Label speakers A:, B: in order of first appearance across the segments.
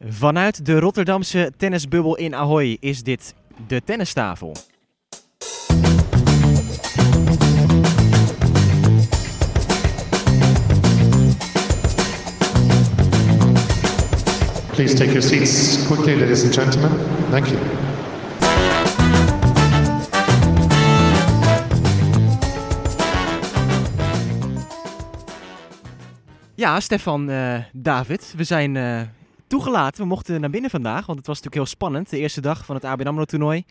A: Vanuit de Rotterdamse tennisbubbel in Ahoy is dit de tennistafel.
B: Please take your seats quickly, ladies and gentlemen. Thank you.
A: Ja, Stefan, eh, David, we zijn eh, toegelaten. We mochten naar binnen vandaag, want het was natuurlijk heel spannend. De eerste dag van het ABN AMRO toernooi.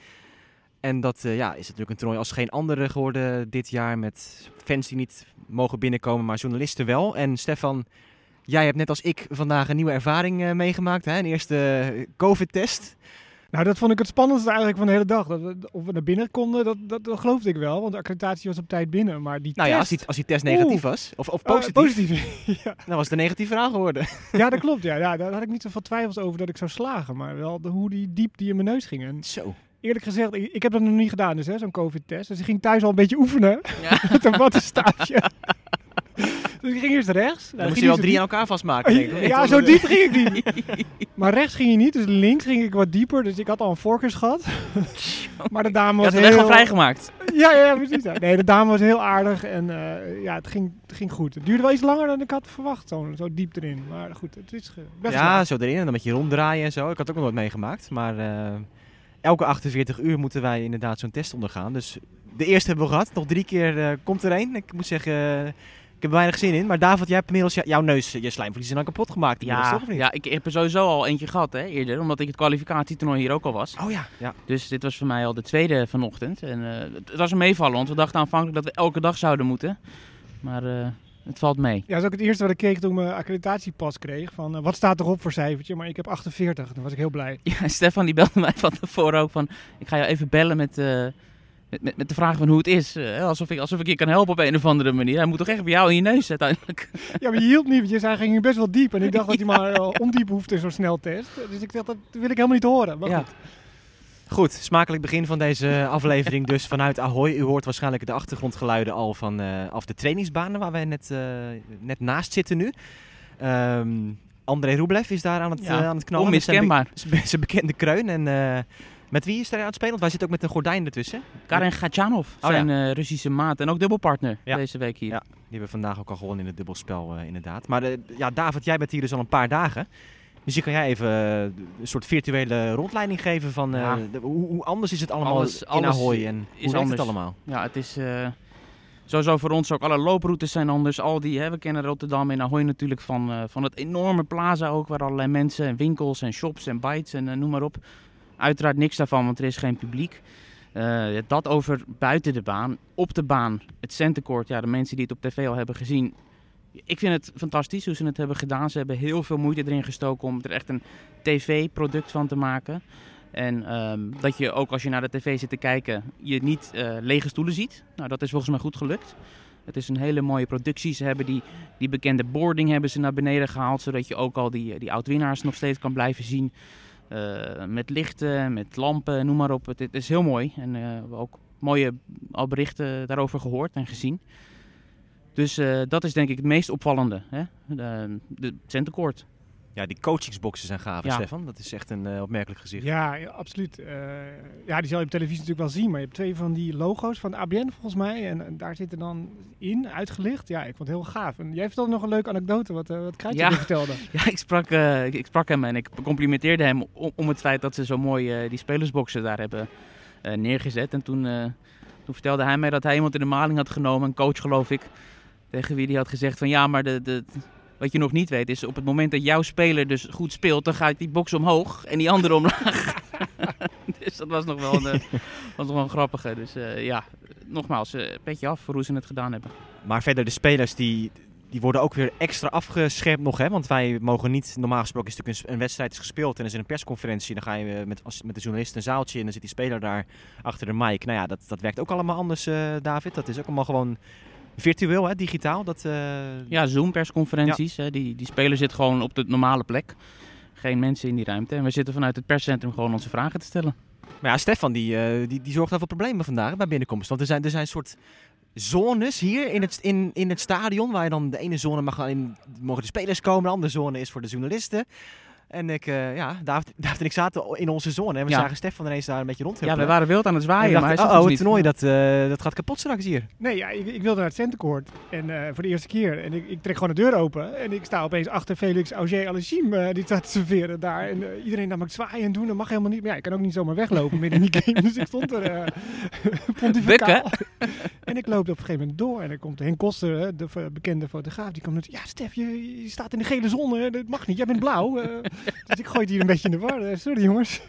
A: En dat eh, ja, is natuurlijk een toernooi als geen andere geworden dit jaar. Met fans die niet mogen binnenkomen, maar journalisten wel. En Stefan, jij hebt net als ik vandaag een nieuwe ervaring eh, meegemaakt. Hè? Een eerste eh, COVID-test.
C: Nou, dat vond ik het spannendste eigenlijk van de hele dag. Dat we, of we naar binnen konden, dat, dat, dat geloofde ik wel. Want de accreditatie was op tijd binnen. Maar die
A: Nou ja, als die, als die test negatief was, of, of
C: Eh,
A: positief,
C: positief. ja.
A: dan was het een negatief verhaal geworden.
C: ja, dat klopt. Ja. Ja, daar had ik niet zoveel twijfels over dat ik zou slagen. Maar wel de, hoe die diep die in mijn neus ging. En
A: Zo.
C: eerlijk gezegd, ik, ik heb dat nog niet gedaan, dus, hè, zo'n COVID-test. Dus ik ging thuis al een beetje oefenen
A: Ja.
C: met een wattenstage. dus ik ging eerst rechts.
A: Dan
C: Nou,
A: moest je wel
C: zo
A: drie aan elkaar vastmaken. denk ik?
C: Ja, zo diep ging ik niet. Maar rechts ging je niet, dus links ging ik wat dieper. Dus ik had al een voorkeurs gehad. Maar de dame
D: Je
C: was
D: had weg al
C: heel...
D: vrijgemaakt.
C: Ja, ja, precies. Ja. Nee, de dame was heel aardig en eh, ja, het ging, het ging goed. Het duurde wel iets langer dan ik had verwacht, zo, zo diep erin. Maar goed, het is best
A: Ja, zo erin en dan met je ronddraaien en zo. Ik had ook nog nooit meegemaakt. Maar eh, elke 48 uur moeten wij inderdaad zo'n test ondergaan. Dus de eerste hebben we gehad. Nog drie keer eh, komt er één. Ik moet zeggen, ik heb er weinig zin in. Maar David, jij hebt inmiddels jou- jouw neus, je slijmvlies dan kapot gemaakt.
D: Ja,
A: toch, of niet?
D: ja, ik heb er sowieso al eentje gehad hè, eerder, omdat ik het kwalificatietoernooi hier ook al was.
A: Oh ja, ja.
D: Dus dit was voor mij al de tweede vanochtend. En eh, het, was een meevallen, want we dachten aanvankelijk dat we elke dag zouden moeten. Maar eh, het valt mee.
C: Ja, dat is ook het eerste wat ik keek toen ik mijn accreditatiepas kreeg. Van, eh, wat staat erop voor cijfertje? Maar ik heb 48, dan was ik heel blij.
D: Ja, Stefan die belde mij van tevoren ook van, ik ga jou even bellen met, eh, met, met, met de vraag van hoe het is. Eh, alsof, ik, alsof ik je kan helpen op een of andere manier. Hij moet toch echt bij jou in je neus uiteindelijk.
C: Ja, maar je hielp niet, want je zei ging best wel diep. En ik dacht dat hij maar eh, ondiep hoeft in zo'n sneltest. Dus ik dacht, dat wil ik helemaal niet horen. Maar
D: Ja.
C: goed.
A: Goed, smakelijk begin van deze aflevering dus vanuit Ahoy. U hoort waarschijnlijk de achtergrondgeluiden al van eh, af de trainingsbanen waar wij net, eh, net naast zitten nu. Ehm André Rublev is daar aan het,
D: Ja,
A: eh, aan het knallen. met zijn be-
D: Onmiskenbaar.
A: zijn bekende kreun. En eh, met wie is hij aan het spelen? Want wij zitten ook met een gordijn ertussen.
D: Karen Gatjanov,
A: Oh,
D: zijn eh, Russische maat en ook dubbelpartner
A: Ja.
D: deze week hier.
A: Ja. Die hebben we vandaag ook al gewonnen in het dubbelspel, eh, inderdaad. Maar eh, ja, David, jij bent hier dus al een paar dagen. Misschien kan jij even een soort virtuele rondleiding geven van
D: Ja.
A: de- hoe, hoe anders is het allemaal
D: Alles-
A: in Ahoy en hoe
D: is
A: werkt het
D: anders.
A: allemaal?
D: Ja, het is sowieso voor ons ook. Alle looproutes zijn anders. Al die, hè, we kennen Rotterdam en Ahoy natuurlijk van, van het enorme plaza ook. Waar allerlei mensen en winkels en shops en bites en noem maar op. Uiteraard niks daarvan, want er is geen publiek. Eh, dat over buiten de baan. Op de baan, het centercourt. Ja, de mensen die het op tv al hebben gezien. Ik vind het fantastisch hoe ze het hebben gedaan. Ze hebben heel veel moeite erin gestoken om er echt een tv-product van te maken. En ehm, dat je ook als je naar de tv zit te kijken, je niet eh, lege stoelen ziet. Nou, dat is volgens mij goed gelukt. Het is een hele mooie productie. Ze hebben die, die bekende boarding hebben ze naar beneden gehaald, zodat je ook al die, die oud-winnaars nog steeds kan blijven zien. Eh, met lichten, met lampen, noem maar op. Het, is heel mooi. En eh, we hebben ook mooie berichten daarover gehoord en gezien. Dus eh, dat is denk ik het meest opvallende. Hè? De, de.
A: Ja, die coachingsboxen zijn gaaf,
D: Ja.
A: Stefan. Dat is echt een eh, opmerkelijk gezicht.
C: Ja, ja, absoluut. Eh, ja, die zal je op televisie natuurlijk wel zien. Maar je hebt twee van die logo's van de ABN volgens mij. En, en daar zitten dan in, uitgelicht. Ja, ik vond het heel gaaf. En jij vertelde nog een leuke anekdote wat, eh wat Kruidje
D: Ja.
C: me vertelde.
D: Ja, ik sprak, eh, ik, ik sprak hem en ik complimenteerde hem om, om het feit dat ze zo mooi die spelersboxen daar hebben eh, neergezet. En toen, eh, toen vertelde hij mij dat hij iemand in de maling had genomen, een coach geloof ik, tegen wie die had gezegd van ja, maar de, de, wat je nog niet weet is op het moment dat jouw speler dus goed speelt, dan gaat die box omhoog en die andere omlaag. dus dat was nog wel een, eh, was nog een grappige. Dus eh, ja, nogmaals, eh, petje af voor hoe ze het gedaan hebben.
A: Maar verder, de spelers die, die worden ook weer extra afgescherpt nog. Hè? Want wij mogen niet, normaal gesproken is natuurlijk een, een wedstrijd is gespeeld en is een persconferentie. Dan ga je met, als, met de journalist een zaaltje in en dan zit die speler daar achter de mic. Nou ja, dat, dat werkt ook allemaal anders, David. Dat is ook allemaal gewoon virtueel, hè? digitaal. Dat, eh,
D: Ja, Zoom-persconferenties. hè, Die, die speler zit gewoon op de normale plek. Geen mensen in die ruimte. En we zitten vanuit het perscentrum gewoon onze vragen te stellen.
A: Maar ja, Stefan die, eh, die, die zorgt daar voor problemen vandaag bij binnenkomst. Want er zijn, er zijn soort zones hier in het, in, in het stadion. Waar je dan de ene zone mag in, mogen de spelers komen. De andere zone is voor de journalisten. En ik, eh, ja, David, David en ik zaten in onze zone en we
D: Ja.
A: zagen Stefan ineens daar een beetje
D: Ja,
A: rondhuppelen.
D: we waren wild aan het
A: En
D: zwaaien,
A: we
D: maar hij zag
A: oh,
D: ons
A: het
D: niet.
A: toernooi, dat, eh, dat gaat kapot straks hier.
C: Nee, ja, ik, ik wilde naar het centercourt en eh, voor de eerste keer. En ik, ik trek gewoon de deur open en ik sta opeens achter Felix Auger Alessim die staat te serveren daar. En iedereen nam ik zwaaien en doen, dat mag helemaal niet. Maar ja, ik kan ook niet zomaar weglopen midden in die game, dus ik stond er eh pontificaal. En ik loop op een gegeven moment door en dan komt Henk Koster, de bekende fotograaf, die komt met, ja Stef, je, staat in de gele zon, dat mag niet, jij bent blauw. Eh, dus ik gooi het hier een beetje in de war, Eh, sorry jongens.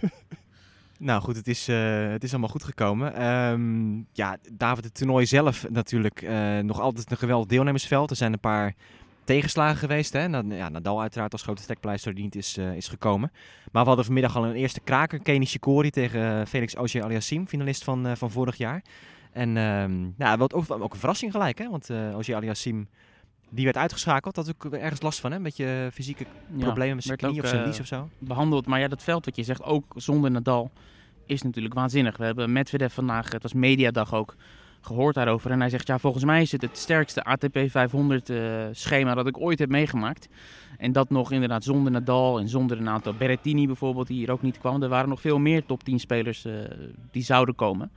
A: Nou goed, het is, eh, het is allemaal goed gekomen. Ehm, ja, David, het toernooi zelf natuurlijk nog altijd een geweldig deelnemersveld. Er zijn een paar tegenslagen geweest. Hè? Ja, Nadal uiteraard als grote trekpleister die niet is, is gekomen. Maar we hadden vanmiddag al een eerste kraker. Kenny Shikori tegen Felix Auger Aliassime, finalist van, van vorig jaar. En ehm nou, wat ook, ook een verrassing gelijk, hè? want eh Auger Aliassime die werd uitgeschakeld. Had ook ergens last van, hè? een beetje fysieke problemen met zijn
D: werd
A: knie of zijn
D: eh,
A: lies of zo.
D: behandeld. Maar ja, dat veld wat je zegt, ook zonder Nadal, is natuurlijk waanzinnig. We hebben Medvedev vandaag, het was mediadag ook, gehoord daarover. En hij zegt, ja, volgens mij is het het sterkste ATP 500 eh, schema dat ik ooit heb meegemaakt. En dat nog inderdaad zonder Nadal en zonder een aantal Berrettini bijvoorbeeld, die hier ook niet kwam. Er waren nog veel meer top 10 spelers die zouden komen.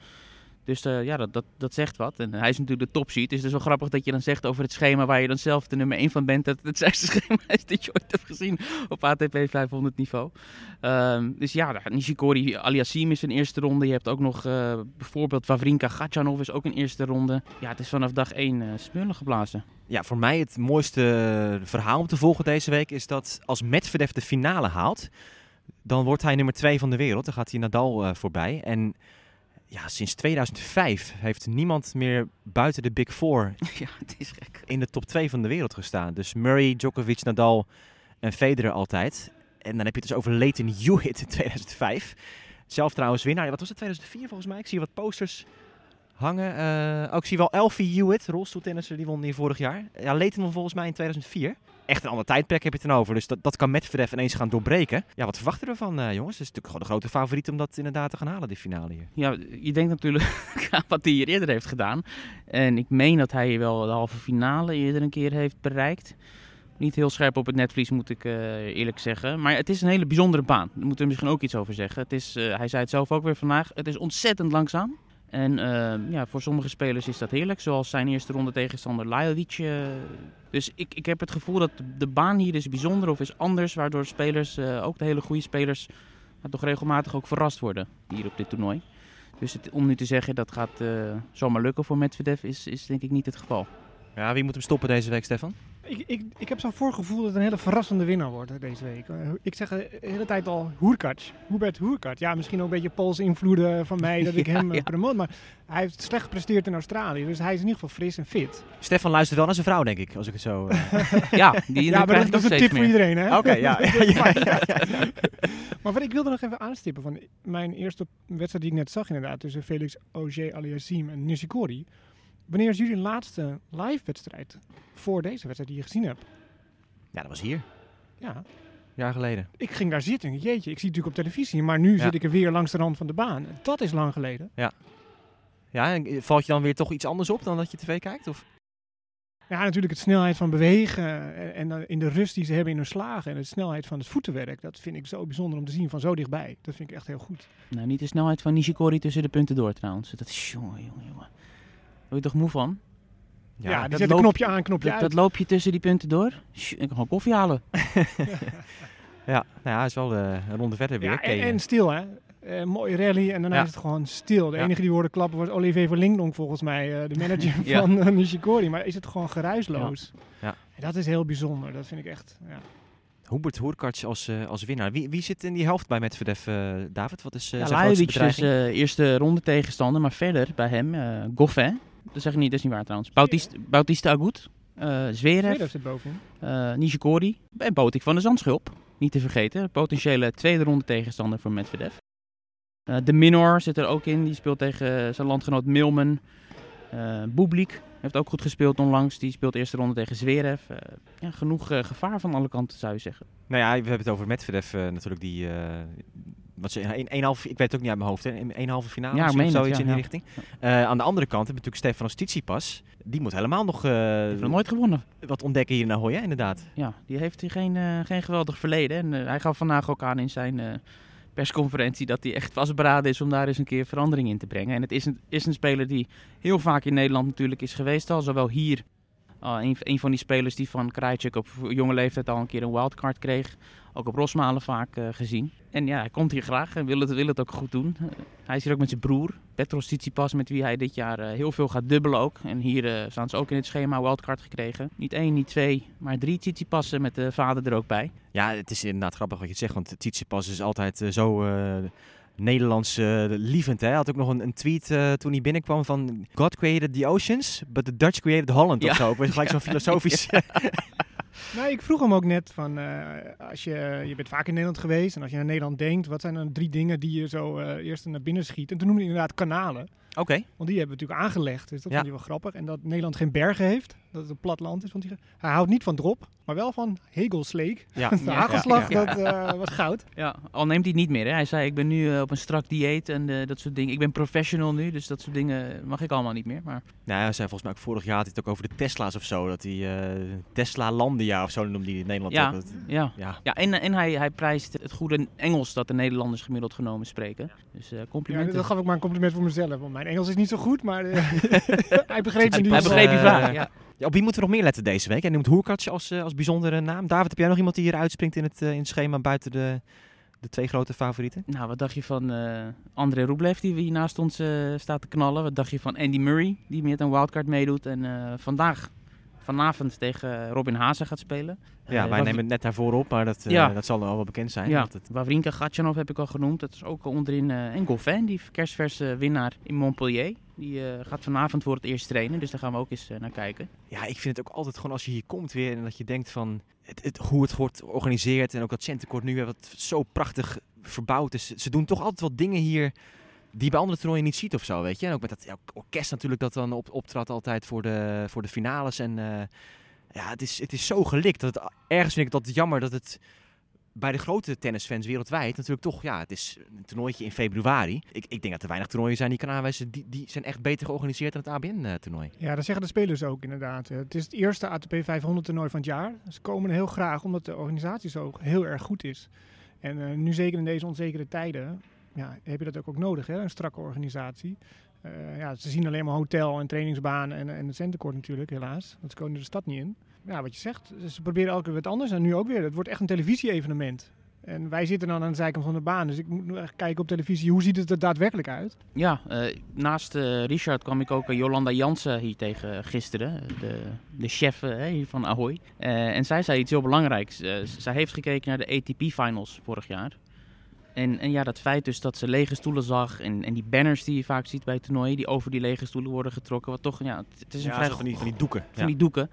D: Dus eh, ja, dat, dat, dat zegt wat. En hij is natuurlijk de topseed. Dus het is wel grappig dat je dan zegt over het schema waar je dan zelf de nummer 1 van bent. Dat het sterkste schema is dat je ooit hebt gezien op ATP 500 niveau. Ehm, dus ja, Nishikori Aliassim is een eerste ronde. Je hebt ook nog eh, bijvoorbeeld Wawrinka Gatchanov is ook een eerste ronde. Ja, het is vanaf dag 1 eh smullen geblazen.
A: Ja, voor mij het mooiste verhaal om te volgen deze week is dat als Medvedev de finale haalt, dan wordt hij nummer 2 van de wereld. Dan gaat hij Nadal voorbij. En ja, sinds 2005 heeft niemand meer buiten de Big Four
D: ja, het is gek.
A: in de top 2 van de wereld gestaan. Dus Murray, Djokovic, Nadal en Federer altijd. En dan heb je het dus over Leighton Hewitt in 2005. Zelf trouwens winnaar. Wat was het, 2004 volgens mij? Ik zie wat posters hangen. Eh, ook zie wel Elfie Hewitt, rolstoeltennisser, die won hier vorig jaar. Ja, won volgens mij in 2004. Echt een ander tijdperk heb je het dan over. Dus dat, dat kan Medvedev ineens gaan doorbreken. Ja, wat verwachten we ervan, eh, jongens? Het is natuurlijk gewoon de grote favoriet om dat inderdaad te gaan halen, die finale hier.
D: Ja, je denkt natuurlijk aan wat hij hier eerder heeft gedaan. En ik meen dat hij wel de halve finale eerder een keer heeft bereikt. Niet heel scherp op het netvlies, moet ik eh, eerlijk zeggen. Maar het is een hele bijzondere baan. Daar moeten we misschien ook iets over zeggen. Het is, hij zei het zelf ook weer vandaag. Het is ontzettend langzaam. En eh, ja, voor sommige spelers is dat heerlijk. Zoals zijn eerste ronde tegenstander Lajovic. dus ik, ik heb het gevoel dat de, baan hier is bijzonder of is anders. Waardoor spelers, eh, ook de hele goede spelers, toch regelmatig ook verrast worden hier op dit toernooi. Dus om nu te zeggen dat gaat eh, zomaar lukken voor Medvedev is, is denk ik niet het geval.
A: Ja, wie moet hem stoppen deze week, Stefan?
C: Ik, ik, ik heb zo'n voorgevoel dat het een hele verrassende winnaar wordt deze week. Eh, Ik zeg de hele tijd al Hoerkac. Hubert Hoerkac. Ja, misschien ook een beetje Pools invloeden van mij dat ik
D: Ja,
C: hem eh,
D: ja.
C: promote. Maar hij heeft slecht gepresteerd in Australië. Dus hij is in ieder geval fris en fit.
A: Stefan luistert wel naar zijn vrouw, denk ik, als ik het zo... eh,
D: Ja, die
C: ja, maar dat, is een tip voor iedereen, hè?
A: Oké, ja.
C: Maar wat ik wilde nog even aanstippen van mijn eerste wedstrijd die ik net zag inderdaad tussen Felix Auger Aliassime en Nishikori. Wanneer is jullie laatste live wedstrijd voor deze wedstrijd die je gezien hebt?
A: Ja, dat was hier,
C: Ja,
A: een jaar geleden.
C: ik ging daar zitten. Jeetje, ik zie het natuurlijk op televisie, maar nu
A: Ja.
C: zit ik er weer langs de rand van de baan. Dat is lang geleden.
A: Ja, en valt je dan weer toch iets anders op dan dat je tv kijkt? Of?
C: Ja, natuurlijk het snelheid van bewegen en, en dan in de rust die ze hebben in hun slagen en de snelheid van het voetenwerk. Dat vind ik zo bijzonder om te zien van zo dichtbij. Dat vind ik echt heel goed.
D: Nou, niet de snelheid van Nishikori tussen de punten door trouwens. Dat is jongen, jongen, jongen. Daar word je toch moe van?
C: Ja, die
D: dat
C: zet een knopje aan, knopje
D: Dat,
C: uit.
D: dat loop je tussen die punten door. Ik kan gewoon koffie halen.
A: Ja, nou ja, hij is wel eh, een ronde verder weer.
C: Ja, en, en stil hè. Eh, mooie rally en daarna
A: Ja.
C: is het gewoon stil. De
A: Ja.
C: enige die hoorde klappen was Olivier van Lingdonk volgens mij, eh, de manager
D: Ja.
C: van eh, Nishikori. Maar is het gewoon geruisloos.
A: Ja.
C: En dat is heel bijzonder. Dat vind ik echt. Ja.
A: Hubert Hoerkarts als, eh, als winnaar. Wie, wie zit in die helft bij Medvedev, eh David? Wat is eh
D: Ja,
A: zijn grootste
D: is eh, eerste ronde tegenstander, maar verder bij hem eh Goffin. Dat zeg ik niet, dat is niet waar trouwens. Bautista, Bautista Agut, eh Zverev,
C: Zverev zit bovenin.
D: eh Nishikori en Botik van de Zandschulp. Niet te vergeten, potentiële tweede ronde tegenstander voor Medvedev. Eh, de Minor zit er ook in, die speelt tegen zijn landgenoot Milman. Eh Bublik heeft ook goed gespeeld onlangs, die speelt eerste ronde tegen Zverev. Eh, ja, genoeg gevaar van alle kanten zou je zeggen.
A: Nou ja, we hebben het over Medvedev natuurlijk, die, eh, wat ze in één halve, ik weet het ook niet uit mijn hoofd, hè, in één halve finale
D: Ja, het,
A: zoiets
D: ja,
A: in die
D: ja.
A: richting. Eh, aan de andere kant we natuurlijk Stefanos Tsitsipas. Die moet helemaal nog
D: Heeft nog nooit gewonnen.
A: wat ontdekken hier in Ahoy, hè, inderdaad.
D: Ja, die heeft hier geen, eh, geen geweldig verleden. En hij gaf vandaag ook aan in zijn persconferentie dat hij echt vastberaden is om daar eens een keer verandering in te brengen. En het is een, is een speler die heel vaak in Nederland natuurlijk is geweest al. Zowel hier, uh, een, van die spelers die van Krajcek op jonge leeftijd al een keer een wildcard kreeg. Ook op Rosmalen vaak eh, gezien. En ja, hij komt hier graag en wil het, wil het ook goed doen. Eh, hij is hier ook met zijn broer, Petros Tsitsipas, met wie hij dit jaar eh, heel veel gaat dubbelen ook. En hier eh, staan ze ook in het schema wildcard gekregen. Niet één, niet twee, maar drie Tsitsipassen met de vader er ook bij.
A: Ja, het is inderdaad grappig wat je zegt, want Tsitsipas is altijd eh, zo Nederlands eh, lievend. Hè? Hij had ook nog een, een tweet eh, toen hij binnenkwam van God created the oceans, but the Dutch created Holland
D: Ja.
A: of zo. Gelijk zo'n filosofisch...
C: Nou, ik vroeg hem ook net van, eh, als je, je bent vaak in Nederland geweest en als je aan Nederland denkt, wat zijn dan drie dingen die je zo eh, eerst naar binnen schiet? En toen noemde hij inderdaad kanalen,
A: Oké.
C: want die hebben we natuurlijk aangelegd, dus dat
A: Ja.
C: vond hij wel grappig. En dat Nederland geen bergen heeft, dat het een plat land is, want hij, hij houdt niet van drop, maar wel van hegelsleek.
A: Ja.
C: De
D: Ja,
C: hagelslag,
D: ja,
C: dat eh, was goud.
D: Ja, al neemt hij het niet meer. Hè. Hij zei, ik ben nu eh, op een strak dieet en eh, dat soort dingen. Ik ben professional nu, dus dat soort dingen mag ik allemaal niet meer. Maar
A: Nou, hij zei volgens mij ook vorig jaar had hij het ook over de Tesla's of zo. Dat hij eh, Tesla Landia of zo noemde hij in Nederland
D: Ja.
A: ook.
D: Ja,
A: ja.
D: ja en, en hij, hij prijst het goede Engels dat de Nederlanders gemiddeld genomen spreken. Dus eh,
C: Ja,
D: complimenten.
C: dat gaf ik maar een compliment voor mezelf, want mijn Engels is niet zo goed, maar eh, hij begreep me
A: Hij
C: niet.
D: hij begreep je
A: eh,
D: vraag. Ja.
A: Ja, op wie moeten we nog meer letten deze week? Hij noemt Hoerkats als, eh, als bijzondere naam. David, heb jij nog iemand die hier uitspringt in het, eh, in het schema buiten de, de twee grote favorieten?
D: Nou, wat dacht je van eh André Rublev die hier naast ons staat te knallen? Wat dacht je van Andy Murray die met een wildcard meedoet en vandaag, vanavond tegen Robin Hazen gaat spelen?
A: Ja,
D: Eh,
A: wij nemen het net daarvoor op, maar dat, eh,
D: Ja.
A: dat zal al wel bekend zijn.
D: Ja,
A: het,
D: Wawrinka Gatjanov heb ik al genoemd. Dat is ook onderin. eh en Goffin, die kerstverse winnaar in Montpellier. Die gaat vanavond voor het eerst trainen, dus daar gaan we ook eens naar kijken.
A: ja, ik vind het ook altijd gewoon als je hier komt weer en dat je denkt van het, het, hoe het wordt georganiseerd. En ook dat centenkort nu, wat zo prachtig verbouwd is. Ze doen toch altijd wat dingen hier die bij andere toernooien niet ziet of zo, weet je. En ook met dat orkest natuurlijk dat dan op, optrad altijd voor de, voor de finales. En eh, ja, het is, het is zo gelikt. Dat ergens vind ik dat jammer dat het bij de grote tennisfans wereldwijd natuurlijk toch, ja, het is een toernooitje in februari. Ik, ik denk dat er weinig toernooien zijn die kan aanwijzen, die, die zijn echt beter georganiseerd dan het ABN-toernooi.
C: Ja, dat zeggen de spelers ook inderdaad. Eh, Het is het eerste ATP 500 toernooi van het jaar. Ze komen heel graag omdat de organisatie zo heel erg goed is. En eh, nu zeker in deze onzekere tijden ja, heb je dat ook, nodig, hè? een strakke organisatie. Eh, ja, ze zien alleen maar hotel en trainingsbaan en, en het centenkort natuurlijk, helaas. Want ze komen de stad niet in. Ja, wat je zegt, ze proberen elke keer wat anders en nu ook weer. Het wordt echt een televisie-evenement. En wij zitten dan aan de zijkant van de baan, dus ik moet nu echt kijken op televisie, hoe ziet het er daadwerkelijk uit?
D: Ja, eh, naast eh, Richard kwam ik ook Jolanda Jansen hier tegen gisteren. De, de chef hier van Ahoy. En zij zei iets heel belangrijks. Zij heeft gekeken naar de ATP-finals vorig jaar. En, en ja, dat feit dus dat ze lege stoelen zag en, en die banners die je vaak ziet bij toernooien, die over die lege stoelen worden getrokken. Wat toch, ja, het, is een
A: Ja,
D: vrij
A: van die, van die doeken.
D: van die doeken.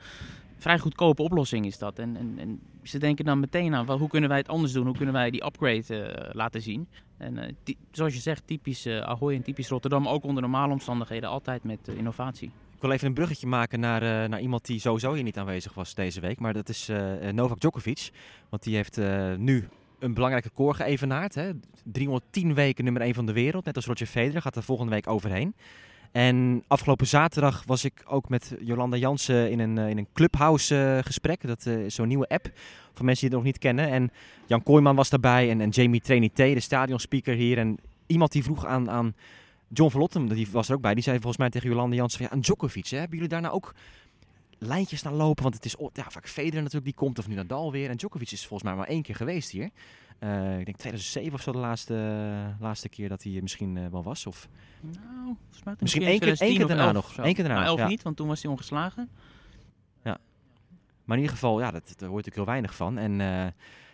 D: Vrij goedkope oplossing is dat. En, en, en ze denken dan meteen aan, wel, hoe kunnen wij het anders doen? Hoe kunnen wij die upgrade eh, laten zien? En eh, zoals je zegt, typisch eh, Ahoy en typisch Rotterdam, ook onder normale omstandigheden, altijd met innovatie.
A: Ik wil even een bruggetje maken naar, naar iemand die sowieso hier niet aanwezig was deze week. Maar dat is Novak Djokovic. Want die heeft nu een belangrijk record geëvenaard. Hè. 310 weken nummer 1 van de wereld. Net als Roger Federer. Gaat er volgende week overheen. En afgelopen zaterdag was ik ook met Jolanda Jansen in een, eh, in een Clubhouse eh, gesprek. Dat eh, is zo'n nieuwe app voor mensen die het nog niet kennen. En Jan Kooijman was daarbij en, en Jamie Trinité, de stadionspeaker hier. En iemand die vroeg aan, aan John van Lottem, die was er ook bij. Die zei volgens mij tegen Jolanda Jansen ja, aan Djokovic. Hè, hebben jullie daar nou ook lijntjes naar lopen? Want het is ja, vaak Federer natuurlijk die komt of nu Nadal weer. En Djokovic is volgens mij maar één keer geweest hier. Eh, ik denk 2007 of zo de laatste, laatste keer dat hij misschien eh, wel was. Of
D: Nou,
A: Misschien één keer- één
D: 2010
A: keer daarna
D: 11
A: nog. Één keer daarna
D: Nou, 11
A: ja.
D: niet, want toen was hij ongeslagen.
A: Maar in ieder geval, ja, dat, daar hoor je natuurlijk heel weinig van. En eh,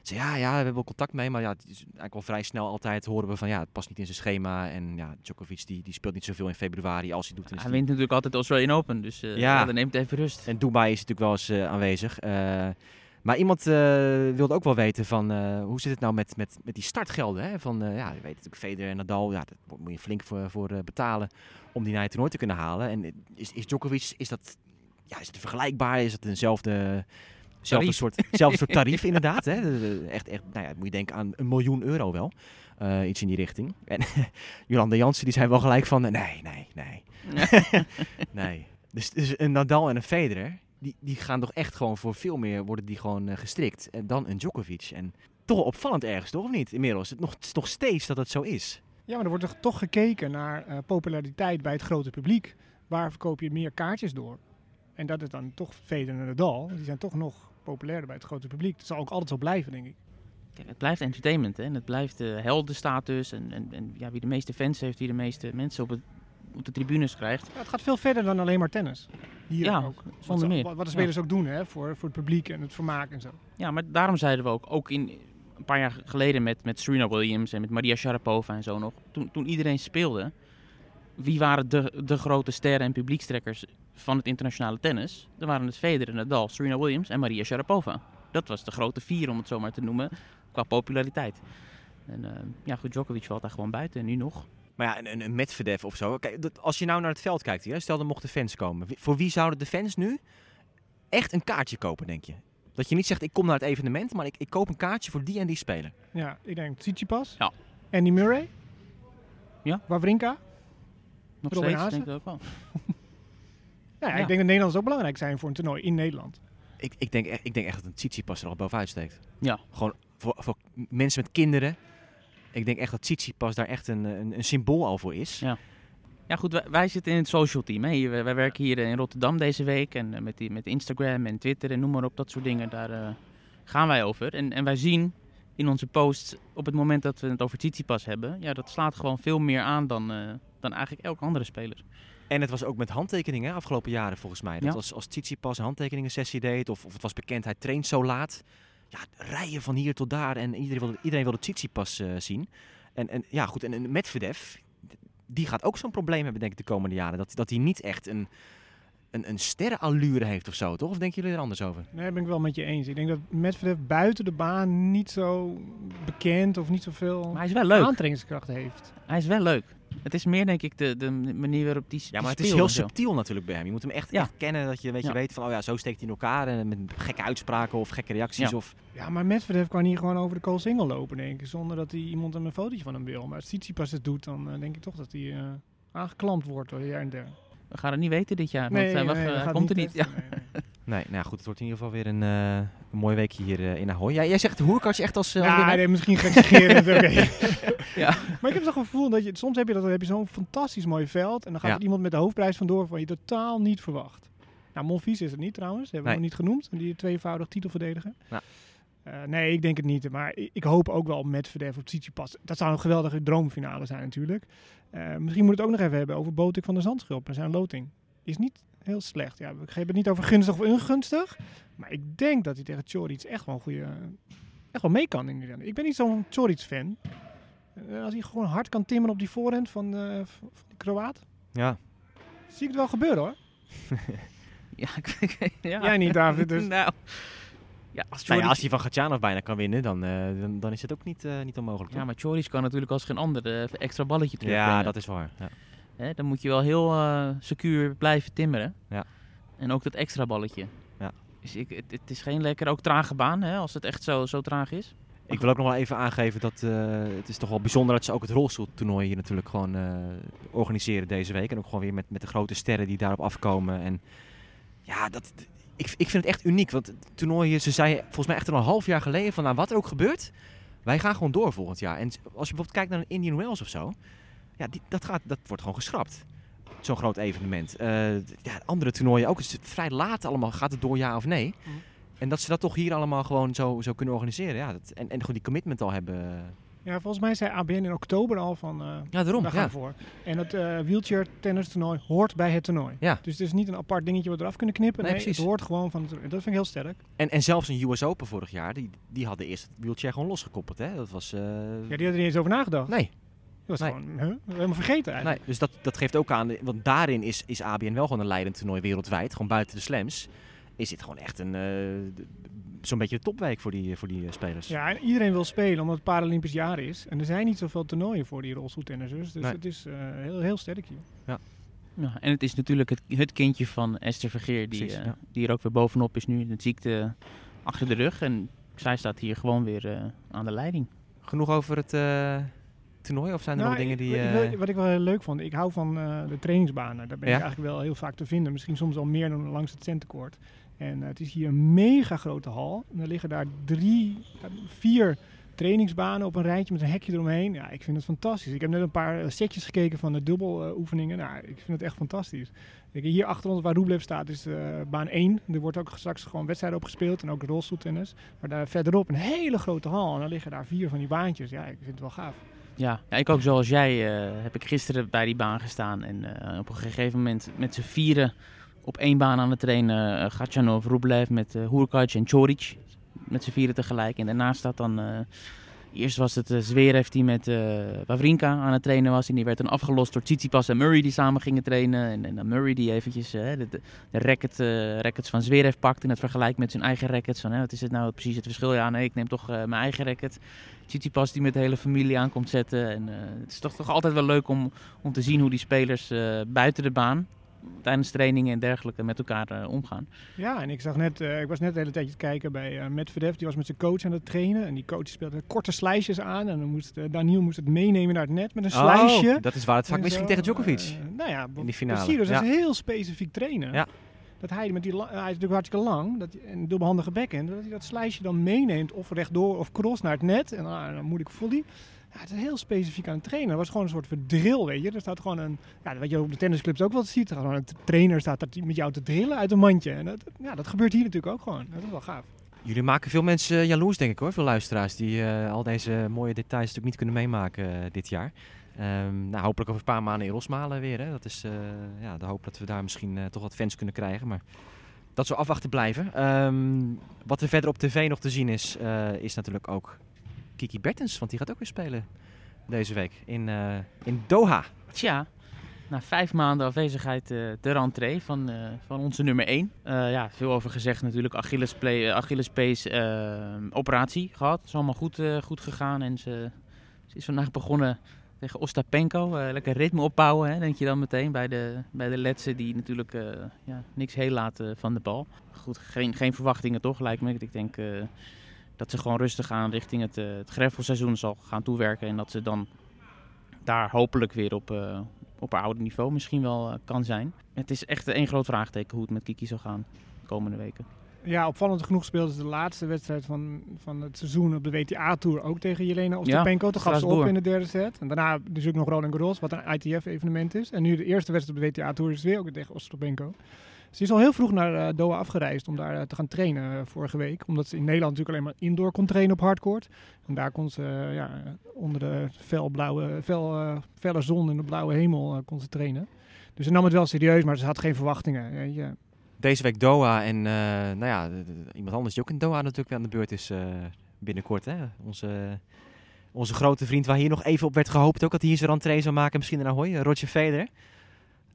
A: ja, ja, we hebben wel contact mee. Maar ja, het is eigenlijk wel vrij snel altijd horen we van ja, het past niet in zijn schema. En ja, Djokovic die, die speelt niet zoveel in februari. Als hij doet,
D: Hij
A: die-
D: wint natuurlijk altijd de Australian Open, dus eh,
A: Ja.
D: dan neemt hij even rust.
A: En Dubai is natuurlijk wel eens eh, aanwezig. Eh, maar iemand wilde ook wel weten van hoe zit het nou met, met, met die startgelden? Hè? Van, eh, ja, je weet natuurlijk Federer en Nadal, ja, daar moet je flink voor, voor betalen om die naar het toernooi te kunnen halen. En is, is Djokovic, is dat, ja, is het vergelijkbaar? Is het eenzelfde Zelfde soort, zelfde soort tarief inderdaad. Hè. Echt, echt, nou ja, moet je denken aan een miljoen euro wel. Eh, iets in die richting. En Jolanda Jansen, die zijn wel gelijk van, nee, nee, nee. nee. Dus, dus een Nadal en een Federer, die, die gaan toch echt gewoon voor veel meer worden die gewoon eh, gestrikt. En dan een Djokovic. En toch opvallend ergens, toch? Of niet? Inmiddels. Het, nog, het is nog steeds dat het zo is.
C: Ja, maar er wordt toch- toch gekeken naar eh, populariteit bij het grote publiek. Waar verkoop je meer kaartjes door? En dat is dan toch Federer en Nadal. Die zijn toch nog populairder bij het grote publiek. Dat zal ook altijd zo blijven, denk ik.
D: Kijk, het blijft entertainment hè? en het blijft eh, heldenstatus. En, en, en ja, wie de meeste fans heeft, wie de meeste mensen op, het, op de tribunes krijgt.
C: Ja, het gaat veel verder dan alleen maar tennis. Hier
D: Ja,
C: ook.
D: zonder
C: wat,
D: meer.
C: Wat, wat de spelers ook doen hè, voor, voor het publiek en het vermaak en zo.
D: Ja, maar daarom zeiden we ook, ook in, een paar jaar geleden met, met Serena Williams en met Maria Sharapova en zo nog. Toen, toen iedereen speelde, wie waren de, de grote sterren en publiekstrekkers van het internationale tennis? Dan waren het Federer, Nadal, Serena Williams en Maria Sharapova. Dat was de grote vier, om het zo maar te noemen, qua populariteit. En eh, ja, goed, Djokovic valt daar gewoon buiten en nu nog.
A: Maar ja, een, een, Medvedev of zo. Kijk, dat, als je nou naar het veld kijkt hier, stel er mochten fans komen. Voor wie zouden de fans nu echt een kaartje kopen, denk je? Dat je niet zegt, ik kom naar het evenement, maar ik, ik koop een kaartje voor die en die speler.
C: Ja, ik denk Tsitsipas.
D: Ja.
C: Andy Murray.
D: Ja.
C: Wawrinka.
D: Nog
C: Robin
D: steeds,
C: Haase?
D: denk ik ook wel.
C: Ja,
D: Ja.
C: ik denk dat Nederlanders ook belangrijk zijn voor een toernooi in Nederland.
A: Ik, ik, denk, echt- ik denk echt dat een Tsitsipas er al bovenuit steekt.
D: Ja.
A: Gewoon voor, voor mensen met kinderen. Ik denk echt dat Tsitsipas daar echt een, een, een symbool al voor is.
D: Ja. Ja goed, wij, wij zitten in het social team. Hè. Hier, wij, wij werken hier in Rotterdam deze week. En eh, met, die, met Instagram en Twitter en noem maar op, dat soort dingen. Daar eh, gaan wij over. En, en wij zien in onze posts op het moment dat we het over Tsitsipas hebben... Ja, dat slaat gewoon veel meer aan dan, eh, dan eigenlijk elke andere speler.
A: En het was ook met handtekeningen afgelopen jaren volgens mij. Dat
D: Ja.
A: was als Tsitsipas een handtekeningen sessie deed of, of het was bekend hij traint zo laat. Ja, rijen van hier tot daar en iedereen wilde, iedereen wilde Tsitsipas eh, zien. En, en ja goed, en, en Medvedev, die gaat ook zo'n probleem hebben denk ik de komende jaren. Dat, dat hij niet echt een, een, een sterrenallure heeft of zo, toch? Of denken jullie er anders over?
C: Nee, ben ik wel met je eens. Ik denk dat Medvedev buiten de baan niet zo bekend of niet zoveel
D: Maar hij is wel leuk.
C: aantrekkingskracht heeft.
D: Hij is wel leuk. Het is meer denk ik de, de manier waarop die
A: Ja, maar het is heel subtiel natuurlijk bij hem. Je moet hem echt,
D: Ja.
A: echt kennen, dat je, weet, je
D: Ja.
A: weet van, oh ja, zo steekt hij in elkaar. En met gekke uitspraken of gekke reacties.
D: Ja.
A: Of,
C: Ja, maar Medvedev kan hier gewoon over de kool single lopen, denk ik. Zonder dat hij iemand een fotootje van hem wil. Maar als Tsitsipas het doet, dan eh, denk ik toch dat hij eh, aangeklampt wordt door her en der.
D: We gaan het niet weten dit jaar. want eh,
C: dat gaat
D: komt er niet. Ja.
C: Nee, nee.
A: Nee, nou ja, goed, het wordt in ieder geval weer een, eh, een mooi weekje hier eh, in Ahoy. Ja, jij zegt Hoerkars echt als, als
C: Ja,
A: winnaar?
C: nee, misschien gekscherend. oké.
D: Ja.
C: Maar ik heb toch het gevoel dat je soms heb je, dat, heb je zo'n fantastisch mooi veld en dan gaat
A: Ja.
C: er iemand met de hoofdprijs vandoor van je totaal niet verwacht. Nou, Monfils is het niet trouwens, hebben we nog niet genoemd, die tweevoudig titelverdediger.
A: Ja.
C: Eh, nee, ik denk het niet. Maar ik, ik hoop ook wel met Medvedev of Tsitsipas. Dat zou een geweldige droomfinale zijn natuurlijk. Eh, misschien moet het ook nog even hebben over Botik van der Zandschulp en zijn loting. Is niet heel slecht. Ja, we hebben het niet over gunstig of ongunstig. Maar ik denk dat hij tegen Choric echt wel een goede... Echt wel mee kan. in die rennen. Ik ben niet zo'n Choric-fan. Eh, als hij gewoon hard kan timmeren op die voorhand van, eh, van die Kroaat.
A: Ja.
C: Zie ik het wel gebeuren hoor.
D: Ja, ik- ja.
C: Jij niet, David. Dus.
D: Nou, ja, als
A: Nou ja,
D: Choric-
A: als hij van Gatjanov bijna kan winnen, dan, eh, dan, dan is het ook niet, eh, niet onmogelijk.
D: Ja,
A: toch?
D: maar Choric kan natuurlijk als geen ander eh, extra balletje terugbrengen.
A: ja, dat is waar. Ja.
D: Hè, dan moet je wel heel secuur blijven timmeren.
A: Ja.
D: En ook dat extra balletje.
A: Ja.
D: Dus ik, het, het is geen lekker, ook trage baan, hè, als het echt zo, zo traag is.
A: Ik wil ook nog wel even aangeven dat het is toch wel bijzonder dat ze ook het rolstoeltoernooi hier natuurlijk gewoon organiseren deze week. En ook gewoon weer met, met de grote sterren die daarop afkomen. En ja, dat, ik, ik vind het echt uniek. Want het toernooi, ze zei volgens mij echt al een half jaar geleden van nou, wat er ook gebeurt, wij gaan gewoon door volgend jaar. En als je bijvoorbeeld kijkt naar een Indian Wells of zo, ja, die, dat, gaat, dat wordt gewoon geschrapt. Zo'n groot evenement. Eh, ja, andere toernooien ook. Het is vrij laat allemaal. Gaat het door ja of nee?
C: Mhm.
A: En dat ze dat toch hier allemaal gewoon zo, zo kunnen organiseren. Ja, dat, en, en gewoon die commitment al hebben.
C: Ja, volgens mij zei ABN in oktober al van... eh
A: Ja, daarom.
C: daar gaan
A: Ja.
C: voor. En het eh wheelchair tennis toernooi hoort bij het toernooi.
A: Ja.
C: Dus het is niet een apart dingetje wat we eraf kunnen knippen.
A: Nee,
C: Nee,
A: precies.
C: het hoort gewoon van het toernooi. Dat vind ik heel sterk.
A: En, en zelfs een US Open vorig jaar, die, die hadden eerst het wheelchair gewoon losgekoppeld. Hè? Dat was... eh,
C: Ja, die hadden er niet eens over nagedacht.
A: Nee,
C: Dat was
A: Nee.
C: gewoon huh? helemaal vergeten eigenlijk.
A: nee, dus dat, dat geeft ook aan, want daarin is, is ABN wel gewoon een leidend toernooi wereldwijd. Gewoon buiten de slams is dit gewoon echt een, eh, zo'n beetje de topweek voor die, voor die eh, spelers.
C: Ja, en iedereen wil spelen omdat het Paralympisch jaar is. En er zijn niet zoveel toernooien voor die rolstoeltennissers. Dus
A: Nee.
C: het is eh, heel, heel sterk hier.
D: Ja, en het is natuurlijk het, het kindje van Esther Vergeer, die,
A: Precies,
D: eh,
A: ja.
D: die er ook weer bovenop is nu. Het ziekte achter de rug. En zij staat hier gewoon weer eh, aan de leiding.
A: Genoeg over het eh, toernooi of zijn er nog
C: Nou,
A: dingen die...
C: ik-
A: eh,
C: ik- wat ik wel heel leuk vond, ik hou van eh, de trainingsbanen. Daar ben
A: Ja?
C: ik eigenlijk wel heel vaak te vinden. Misschien soms al meer dan langs het centenkoord. En eh, het is hier een mega grote hal. En er liggen daar drie, vier trainingsbanen op een rijtje met een hekje eromheen. Ja, ik vind het fantastisch. Ik heb net een paar eh, setjes gekeken van de dubbeloefeningen. nou, ik vind het echt fantastisch. Hier achter ons waar Rublev staat is eh, baan 1. Er wordt ook straks gewoon wedstrijden op gespeeld en ook rolstoeltennis. Maar daar verderop een hele grote hal en dan liggen daar vier van die baantjes. Ja, ik vind het wel gaaf.
D: Ja, ja ik ook zoals jij eh, heb ik gisteren bij die baan gestaan. En eh, op een gegeven moment met z'n vieren op één baan aan het trainen. Uh, Gatchanov, Rublev met uh, Hurkacz en Choric. Met z'n vieren tegelijk. En daarnaast staat dan... eh, eerst was het Zverev die met uh, aan het trainen was. En die werd dan afgelost door Tsitsipas en Murray die samen gingen trainen. En, en dan Murray die eventjes de, de, racket, rackets van Zverev pakt. En het vergelijkt met zijn eigen rackets. Van, wat is het nou precies het verschil? Ja, nee, ik neem toch mijn eigen racket. Tsitsipas die met de hele familie aan komt zetten. En het is toch, toch altijd wel leuk om, om te zien hoe die spelers buiten de baan tijdens trainingen en dergelijke met elkaar uh, omgaan.
C: Ja, en ik zag net, uh, ik was net de hele tijd te kijken bij uh, Medvedev. Die was met zijn coach aan het trainen. En die coach speelde korte slijsjes aan. En dan moest Daniel moest het meenemen naar het net met een slijsje.
A: Oh, dat is waar het vaak misging tegen Djokovic.
C: nou ja,
A: in die finale.
C: Dus
A: ja.
C: dat is heel specifiek trainen.
A: Ja.
C: Dat hij met die, hij is natuurlijk hartstikke lang, dat, en een dubbelhandige backhand, dat hij dat slijsje dan meeneemt of rechtdoor of cross naar het net. En ah, dan moet ik volley. Het is heel specifiek aan het trainen. Dat was gewoon een soort van drill, weet je. Er staat gewoon een, ja, wat je op de tennisclubs ook wel ziet. Gewoon een trainer staat met jou te drillen uit een mandje. En dat, ja, dat gebeurt hier natuurlijk ook gewoon. Dat is wel gaaf.
A: Jullie maken veel mensen jaloers, denk ik hoor. Veel luisteraars die uh, al deze mooie details natuurlijk niet kunnen meemaken uh, dit jaar. Um, nou, hopelijk over een paar maanden in Rosmalen weer. Hè. Dat is ja, de hoop dat we daar misschien toch wat fans kunnen krijgen. Maar dat zal afwachten blijven. Um, wat er verder op tv nog te zien is, is natuurlijk ook Kiki Bertens. Want die gaat ook weer spelen deze week in, uh, in Doha.
D: Tja, na vijf maanden afwezigheid uh, de rentree van, uh, van onze nummer 1. ja, veel over gezegd natuurlijk. Achillespees Achilles operatie gehad. Het is allemaal goed, goed gegaan. En ze, is vandaag begonnen tegen Ostapenko. lekker ritme opbouwen, hè, denk je dan meteen. Bij de, bij de Letse die natuurlijk ja, niks heel laten van de bal. Goed, geen, geen verwachtingen toch, lijkt me. Ik denk dat ze gewoon rustig aan richting het, uh, het greffelseizoen zal gaan toewerken. En dat ze dan daar hopelijk weer op, uh, op haar oude niveau misschien wel uh, kan zijn. Het is echt één groot vraagteken hoe het met Kiki zal gaan de komende weken.
C: Ja, opvallend genoeg speelde ze de laatste wedstrijd van, van het seizoen op de WTA-tour ook tegen Jelena Ostapenko. Ja, Toen gaf ze op in de derde set. En daarna natuurlijk nog Roland Garros, wat een ITF-evenement is. En nu de eerste wedstrijd op de WTA-tour is weer ook tegen Ostapenko. Ze is al heel vroeg naar uh, Doha afgereisd om daar uh, te gaan trainen uh, vorige week. Omdat ze in Nederland natuurlijk alleen maar indoor kon trainen op hardcourt. En daar kon ze ja, onder de felblauwe, fel, felle zon en de blauwe hemel kon ze trainen. Dus ze nam het wel serieus, maar ze had geen verwachtingen.
A: Deze week Doha en nou ja, iemand anders die ook in Doha natuurlijk weer aan de beurt is binnenkort. Hè? Onze, onze grote vriend waar hier nog even op werd gehoopt ook dat hij hier zijn rentree zou maken. Misschien in Ahoy, Roger Federer.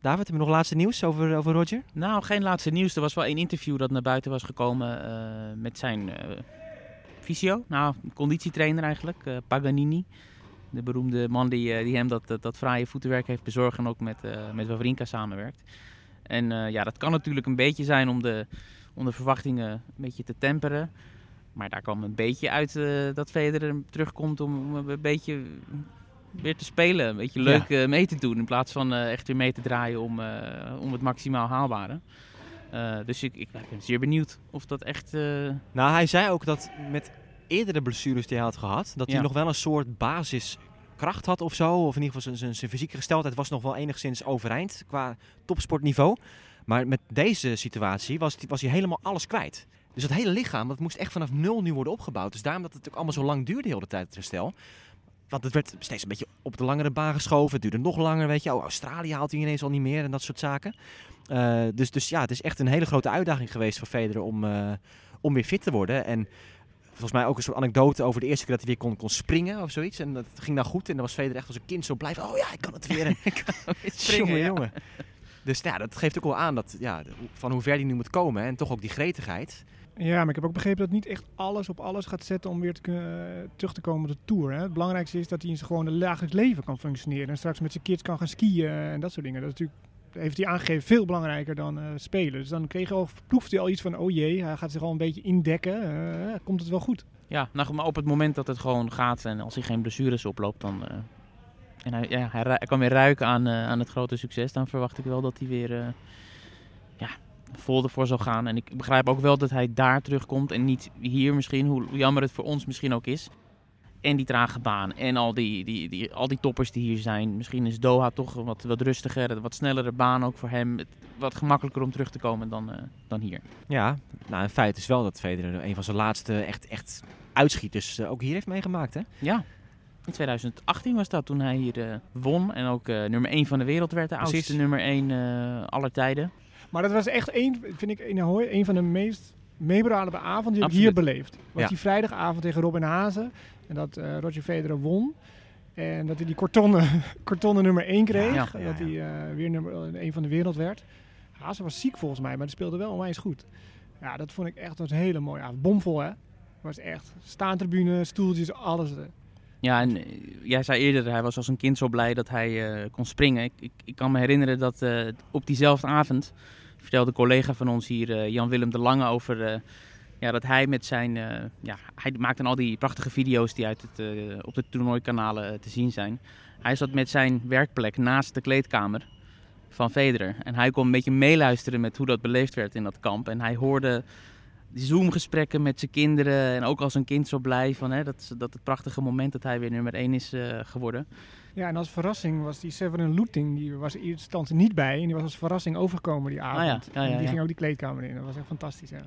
A: David, hebben we nog laatste nieuws over, over Roger?
D: Nou, geen laatste nieuws. Er was wel één interview dat naar buiten was gekomen uh, met zijn uh. Nou, conditietrainer eigenlijk, uh, Paganini. De beroemde man die, die hem dat, dat, dat fraaie voetenwerk heeft bezorgd en ook met, met Wawrinka samenwerkt. En ja, dat kan natuurlijk een beetje zijn om de, om de verwachtingen een beetje te temperen. Maar daar kwam een beetje uit dat Federer terugkomt om een beetje weer te spelen. Een beetje leuk ja. uh, mee te doen. In plaats van uh, echt weer mee te draaien om, uh, om het maximaal haalbare. dus ik, ik, ben zeer benieuwd of dat echt...
A: Nou, hij zei ook dat met eerdere blessures die hij had gehad... dat
D: Ja.
A: hij nog wel een soort basiskracht had of zo. Of in ieder geval zijn- zijn, zijn fysieke gesteldheid was nog wel enigszins overeind qua topsportniveau. Maar met deze situatie was, was hij helemaal alles kwijt. Dus dat hele lichaam, dat moest echt vanaf nul nu worden opgebouwd. Dus daarom dat het ook allemaal zo lang duurde de hele tijd, het herstel. Want het werd steeds een beetje op de langere baan geschoven. Het duurde nog langer, weet je. Oh, Australië haalt hij ineens al niet meer en dat soort zaken. Eh, dus, dus ja, het is echt een hele grote uitdaging geweest voor Federer om, eh, om weer fit te worden. En volgens mij ook een soort anekdote over de eerste keer dat hij weer kon, kon springen of zoiets. En dat ging nou goed. En dan was Federer echt als een kind zo blij van, oh ja, ik kan het weer. En
D: springen,
A: jongen,
D: ja.
A: jongen. Dus ja, dat geeft ook wel aan dat, ja, van hoe ver die nu moet komen. En toch ook die gretigheid.
C: Ja, maar ik heb ook begrepen dat niet echt alles op alles gaat zetten om weer kunnen, terug te komen op de Tour. Hè. Het belangrijkste is dat hij in zijn gewone dagelijks leven kan functioneren. En straks met zijn kids kan gaan skiën en dat soort dingen. Dat natuurlijk heeft hij aangegeven, veel belangrijker dan eh, spelen. Dus dan kreeg hij al, proefde hij al iets van, oh jee, hij gaat zich al een beetje indekken. Eh, komt het wel goed?
D: Ja, nou, maar op het moment dat het gewoon gaat en als hij geen blessures oploopt, dan... eh, en hij, ja, hij, kan weer ruiken aan, eh, aan het grote succes. Dan verwacht ik wel dat hij weer eh, ja, vol ervoor zal gaan. En ik begrijp ook wel dat hij daar terugkomt en niet hier misschien, hoe jammer het voor ons misschien ook is. En die trage baan en al die, die, die, al die toppers die hier zijn. Misschien is Doha toch een wat, wat rustiger, wat snellere baan ook voor hem. Wat gemakkelijker om terug te komen dan, eh, dan hier.
A: Ja, nou, een feit is wel dat Federer een van zijn laatste echt, echt uitschieters eh, ook hier heeft meegemaakt, hè?
D: Ja, in 2018 was dat toen hij hier eh, won en ook nummer 1 van de wereld werd. De
A: Precies.
D: oudste nummer 1 eh aller tijden.
C: Maar dat was echt een, vind ik, in Ahoy, een van de meest memorabele avonden die ik hier beleefd. Was
A: Ja.
C: die vrijdagavond tegen Robin Hazen. En dat eh, Roger Federer won. En dat hij die kartonnen, kartonnen nummer 1 kreeg.
D: Ja,
A: ja,
C: dat hij eh, weer nummer 1 van de wereld werd. Hazen was ziek volgens mij, maar die speelde wel onwijs goed. Ja, dat vond ik echt een hele mooie avond. Bomvol, hè? Het was echt staantribune, stoeltjes, alles. eh.
D: Ja, en eh, jij zei eerder, hij was als een kind zo blij dat hij eh, kon springen. Ik, ik, ik kan me herinneren dat eh, op diezelfde avond vertelde collega van ons hier, eh, Jan-Willem de Lange, over eh, ja, dat hij met zijn... eh, ja, hij maakte al die prachtige video's die uit het, op de toernooikanalen te zien zijn. Hij zat met zijn werkplek naast de kleedkamer van Federer. En hij kon een beetje meeluisteren met hoe dat beleefd werd in dat kamp. En hij hoorde die Zoom-gesprekken met zijn kinderen. En ook als een kind zo blij van hè, dat, dat het prachtige moment dat hij weer nummer 1 is eh, geworden.
C: Ja, en als verrassing was die Severin Looting, die was in eerste instantie niet bij. En die was als verrassing overgekomen die avond.
D: Ah ja, ja,
C: en
D: ja,
C: die
D: ja.
C: ging ook die kleedkamer in. Dat was echt fantastisch, ja.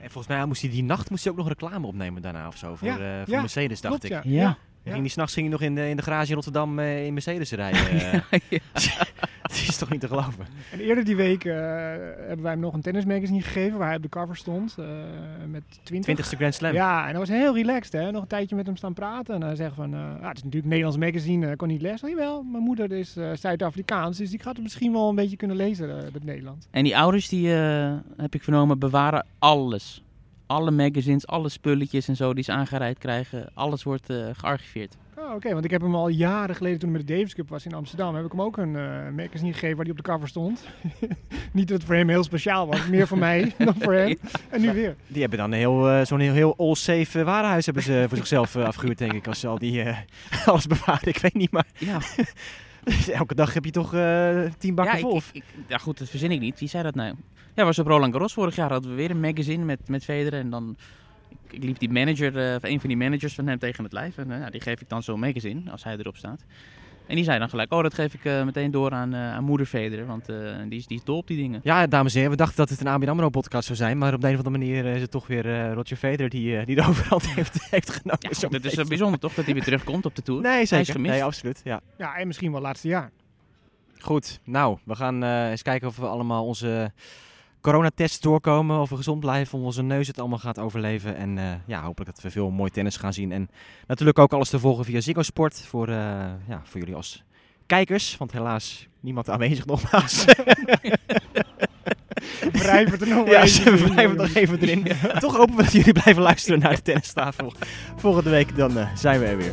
A: En volgens mij moest hij die nacht moest hij ook nog reclame opnemen daarna of zo. Voor,
C: Ja,
A: eh, voor
C: ja,
A: Mercedes, dacht
C: Klopt,
A: ik.
C: ja.
D: Ja.
A: Ging die s'nachts ging hij nog in de, in de garage in Rotterdam eh, in Mercedes rijden.
D: Ja.
A: Dat is toch niet te geloven?
C: En eerder die week eh, hebben wij hem nog een tennismagazine gegeven waar hij op de cover stond. eh, met 20.
A: 20ste Grand Slam.
C: Ja, en dat was heel relaxed. Hè? Nog een tijdje met hem staan praten. En hij zegt van, eh, ah, het is natuurlijk een Nederlands magazine, eh, kon niet lezen. Jawel, mijn moeder is eh, Zuid-Afrikaans, dus die gaat het misschien wel een beetje kunnen lezen, het Nederlands.
D: En die ouders, die eh, heb ik vernomen, bewaren alles. Alle magazines, alle spulletjes en zo die ze aangereikt krijgen. Alles wordt eh, gearchiveerd.
C: Oh, Oké, want ik heb hem al jaren geleden, toen hij met de Davis Cup was in Amsterdam, heb ik hem ook een eh, magazine gegeven waar hij op de cover stond. niet dat het voor hem heel speciaal was, meer voor mij dan voor hem. En nu weer.
A: Die hebben dan een heel, eh, zo'n heel, heel all-safe warenhuis hebben ze voor zichzelf eh, afgehuurd, denk ik. Als ze al die eh, alles bewaren. Ik weet niet, maar
D: Ja,
A: elke dag heb je toch eh tien bakken
D: ja,
A: vol.
D: ik, ik- ja, goed, dat verzin ik niet. Wie zei dat nou? Ja, was op Roland Garros vorig jaar hadden we weer een magazine met, met Federer. En dan ik, ik liep die manager, of een van die managers van hem tegen het lijf. En eh, ja, die geef ik dan zo'n magazine, als hij erop staat. En die zei dan gelijk, oh dat geef ik eh, meteen door aan, eh, aan moeder Federer. Want eh, die, is, die is dol op die dingen.
A: Ja, dames en heren, we dachten dat het een ABN AMRO podcast zou zijn. Maar op de een of andere manier is het toch weer eh, Roger Federer die, die de overhand heeft, heeft genomen.
D: Ja, dat is
A: beetje.
D: wel bijzonder toch, dat hij weer terugkomt op de Tour.
A: Nee,
D: Hij is
A: zeker.
D: gemist.
A: Nee, absoluut. Ja.
C: Ja, en misschien wel laatste jaar.
A: Goed, nou, we gaan eh, eens kijken of we allemaal onze coronatests doorkomen. Of we gezond blijven, of onze neus het allemaal gaat overleven. En eh, ja, hopelijk dat we veel mooi tennis gaan zien. En natuurlijk ook alles te volgen via Ziggo Sport voor, eh, ja, voor jullie als kijkers. Want helaas niemand aanwezig nogmaals.
C: Wrijven het er nog
A: ja,
C: even
A: nog even erin. Toch hopen we dat jullie blijven luisteren naar de tennistafel. Volgende week dan eh, zijn we er weer.